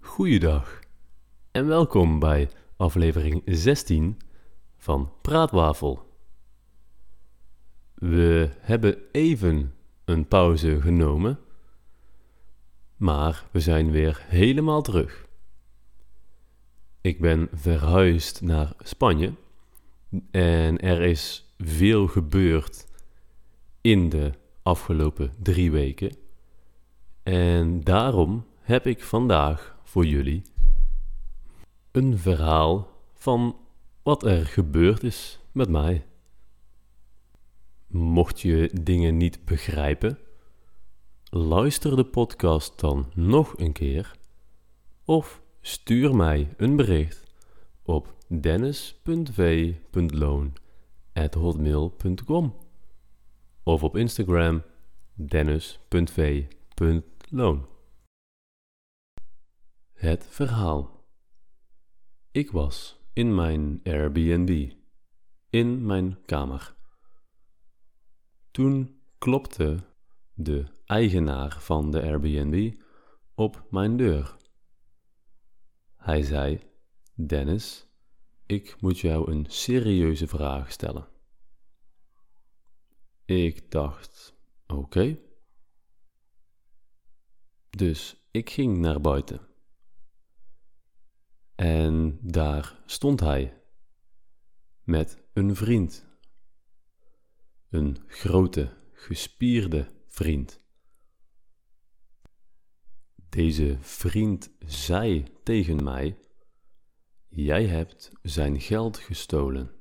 Goeiedag en welkom bij aflevering 16 van Praatwafel. We hebben even een pauze genomen, maar we zijn weer helemaal terug. Ik ben verhuisd naar Spanje en er is veel gebeurd in de afgelopen drie weken. En daarom heb ik vandaag voor jullie een verhaal van wat er gebeurd is met mij. Mocht je dingen niet begrijpen, luister de podcast dan nog een keer of stuur mij een bericht op dennis.v.loon.hotmail.com of op Instagram dennis.v.loon. Het verhaal. Ik was in mijn Airbnb, in mijn kamer. Toen klopte de eigenaar van de Airbnb op mijn deur. Hij zei: Dennis, ik moet jou een serieuze vraag stellen. Ik dacht: Oké. Dus ik ging naar buiten. En daar stond hij met een vriend. Een grote, gespierde vriend. Deze vriend zei tegen mij: Jij hebt zijn geld gestolen.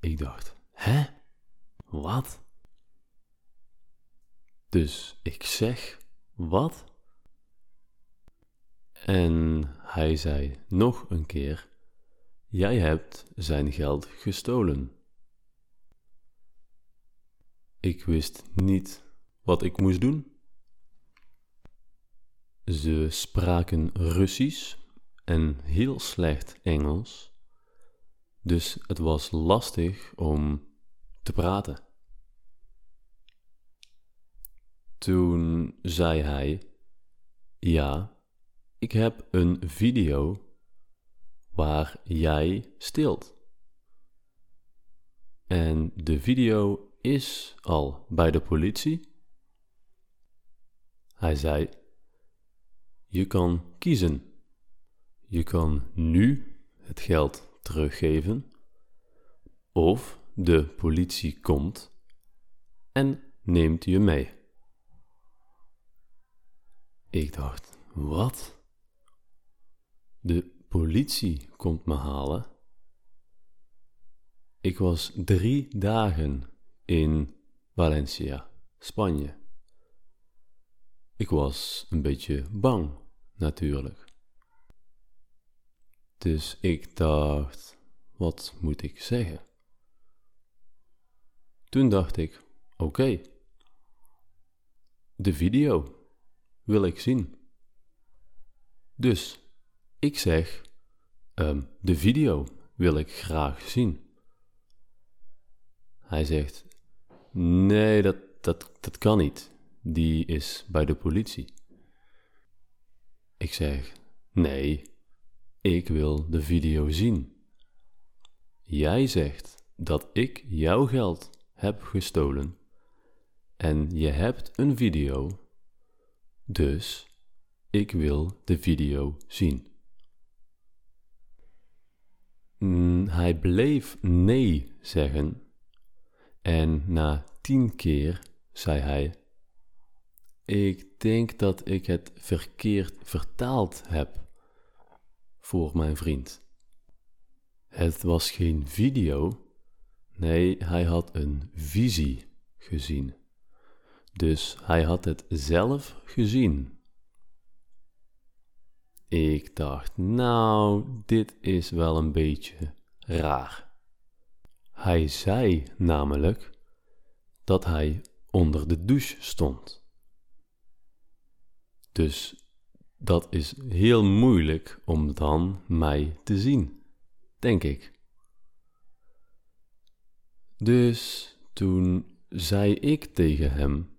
Ik dacht: Hè? Wat? Dus ik zeg: Wat? En hij zei nog een keer: Jij hebt zijn geld gestolen. Ik wist niet wat ik moest doen. Ze spraken Russisch en heel slecht Engels, dus het was lastig om te praten. Toen zei hij: Ja, ik heb een video waar jij stilt. En de video is al bij de politie. Hij zei: Je kan kiezen. Je kan nu het geld teruggeven, of de politie komt en neemt je mee. Ik dacht: Wat? De politie komt me halen. Ik was drie dagen in Valencia, Spanje. Ik was een beetje bang, natuurlijk. Dus ik dacht, wat moet ik zeggen? Toen dacht ik, oké, de video wil ik zien. Dus ik zeg, um, de video wil ik graag zien. Hij zegt, nee, dat, dat, dat kan niet. Die is bij de politie. Ik zeg, nee, ik wil de video zien. Jij zegt dat ik jouw geld heb gestolen en je hebt een video, dus ik wil de video zien. Mm, hij bleef nee zeggen en na tien keer zei hij: Ik denk dat ik het verkeerd vertaald heb voor mijn vriend. Het was geen video, nee, hij had een visie gezien. Dus hij had het zelf gezien. Ik dacht, nou, dit is wel een beetje raar. Hij zei namelijk dat hij onder de douche stond. Dus dat is heel moeilijk om dan mij te zien, denk ik. Dus toen zei ik tegen hem: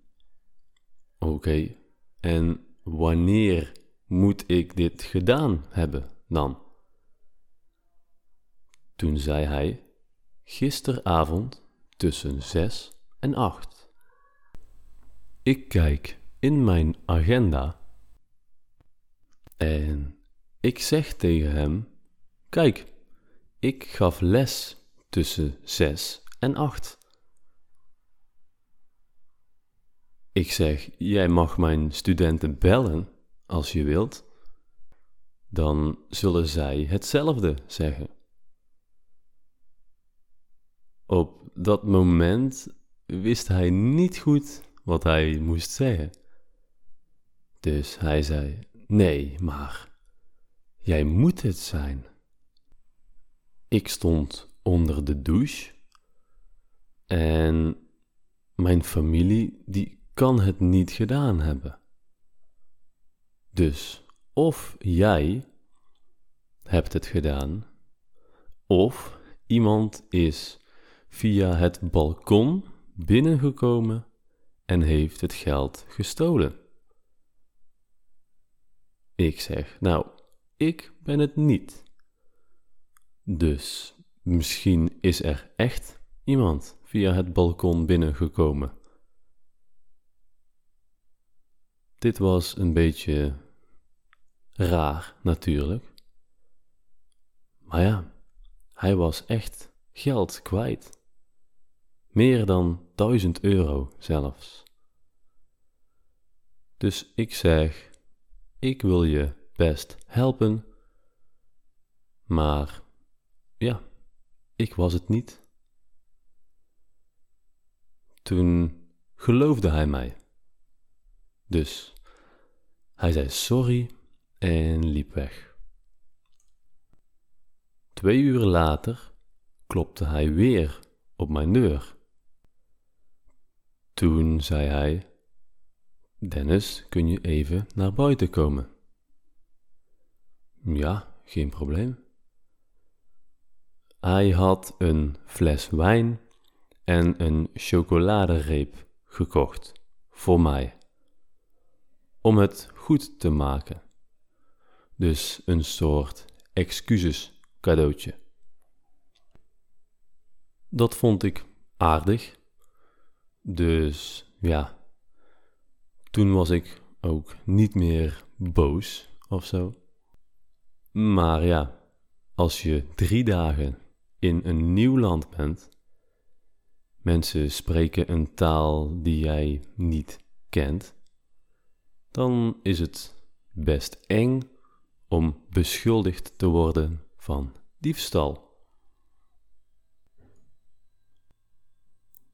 Oké, en wanneer moet ik dit gedaan hebben dan? Toen zei hij: Gisteravond tussen zes en acht. Ik kijk in mijn agenda en ik zeg tegen hem: Kijk, ik gaf les tussen zes en acht. Ik zeg: Jij mag mijn studenten bellen als je wilt. Dan zullen zij hetzelfde zeggen. Op dat moment wist hij niet goed wat hij moest zeggen. Dus hij zei: Nee, maar jij moet het zijn. Ik stond onder de douche en mijn familie die kan het niet gedaan hebben. Dus of jij hebt het gedaan, of iemand is via het balkon binnengekomen en heeft het geld gestolen. Ik zeg, nou, ik ben het niet. Dus misschien is er echt iemand via het balkon binnengekomen. Dit was een beetje raar natuurlijk. Maar ja, hij was echt geld kwijt. Meer dan duizend euro zelfs. Dus ik zeg: Ik wil je best helpen, maar ja, ik was het niet. Toen geloofde hij mij. Dus hij zei sorry en liep weg. Twee uur later klopte hij weer op mijn deur. Toen zei hij: Dennis, kun je even naar buiten komen? Ja, geen probleem. Hij had een fles wijn en een chocoladereep gekocht voor mij. Om het goed te maken. Dus een soort excuses cadeautje. Dat vond ik aardig dus ja, toen was ik ook niet meer boos of zo. Maar ja, als je drie dagen in een nieuw land bent, mensen spreken een taal die jij niet kent, dan is het best eng om beschuldigd te worden van diefstal.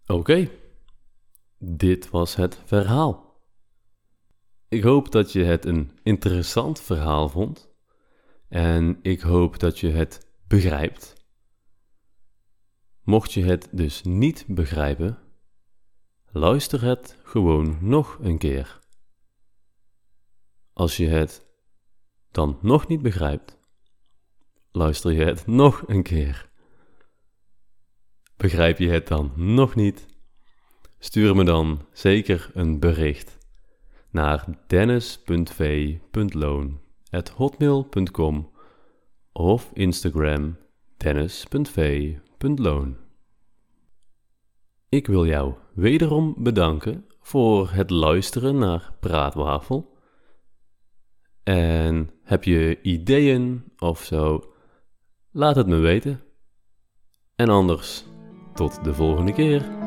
Oké. Dit was het verhaal. Ik hoop dat je het een interessant verhaal vond en ik hoop dat je het begrijpt. Mocht je het dus niet begrijpen, luister het gewoon nog een keer. Als je het dan nog niet begrijpt, luister je het nog een keer. Begrijp je het dan nog niet? Stuur me dan zeker een bericht naar dennis.v.loon.hotmail.com of Instagram dennis.v.loon. Ik wil jou wederom bedanken voor het luisteren naar Praatwafel. En heb je ideeën of zo? Laat het me weten. En anders, tot de volgende keer.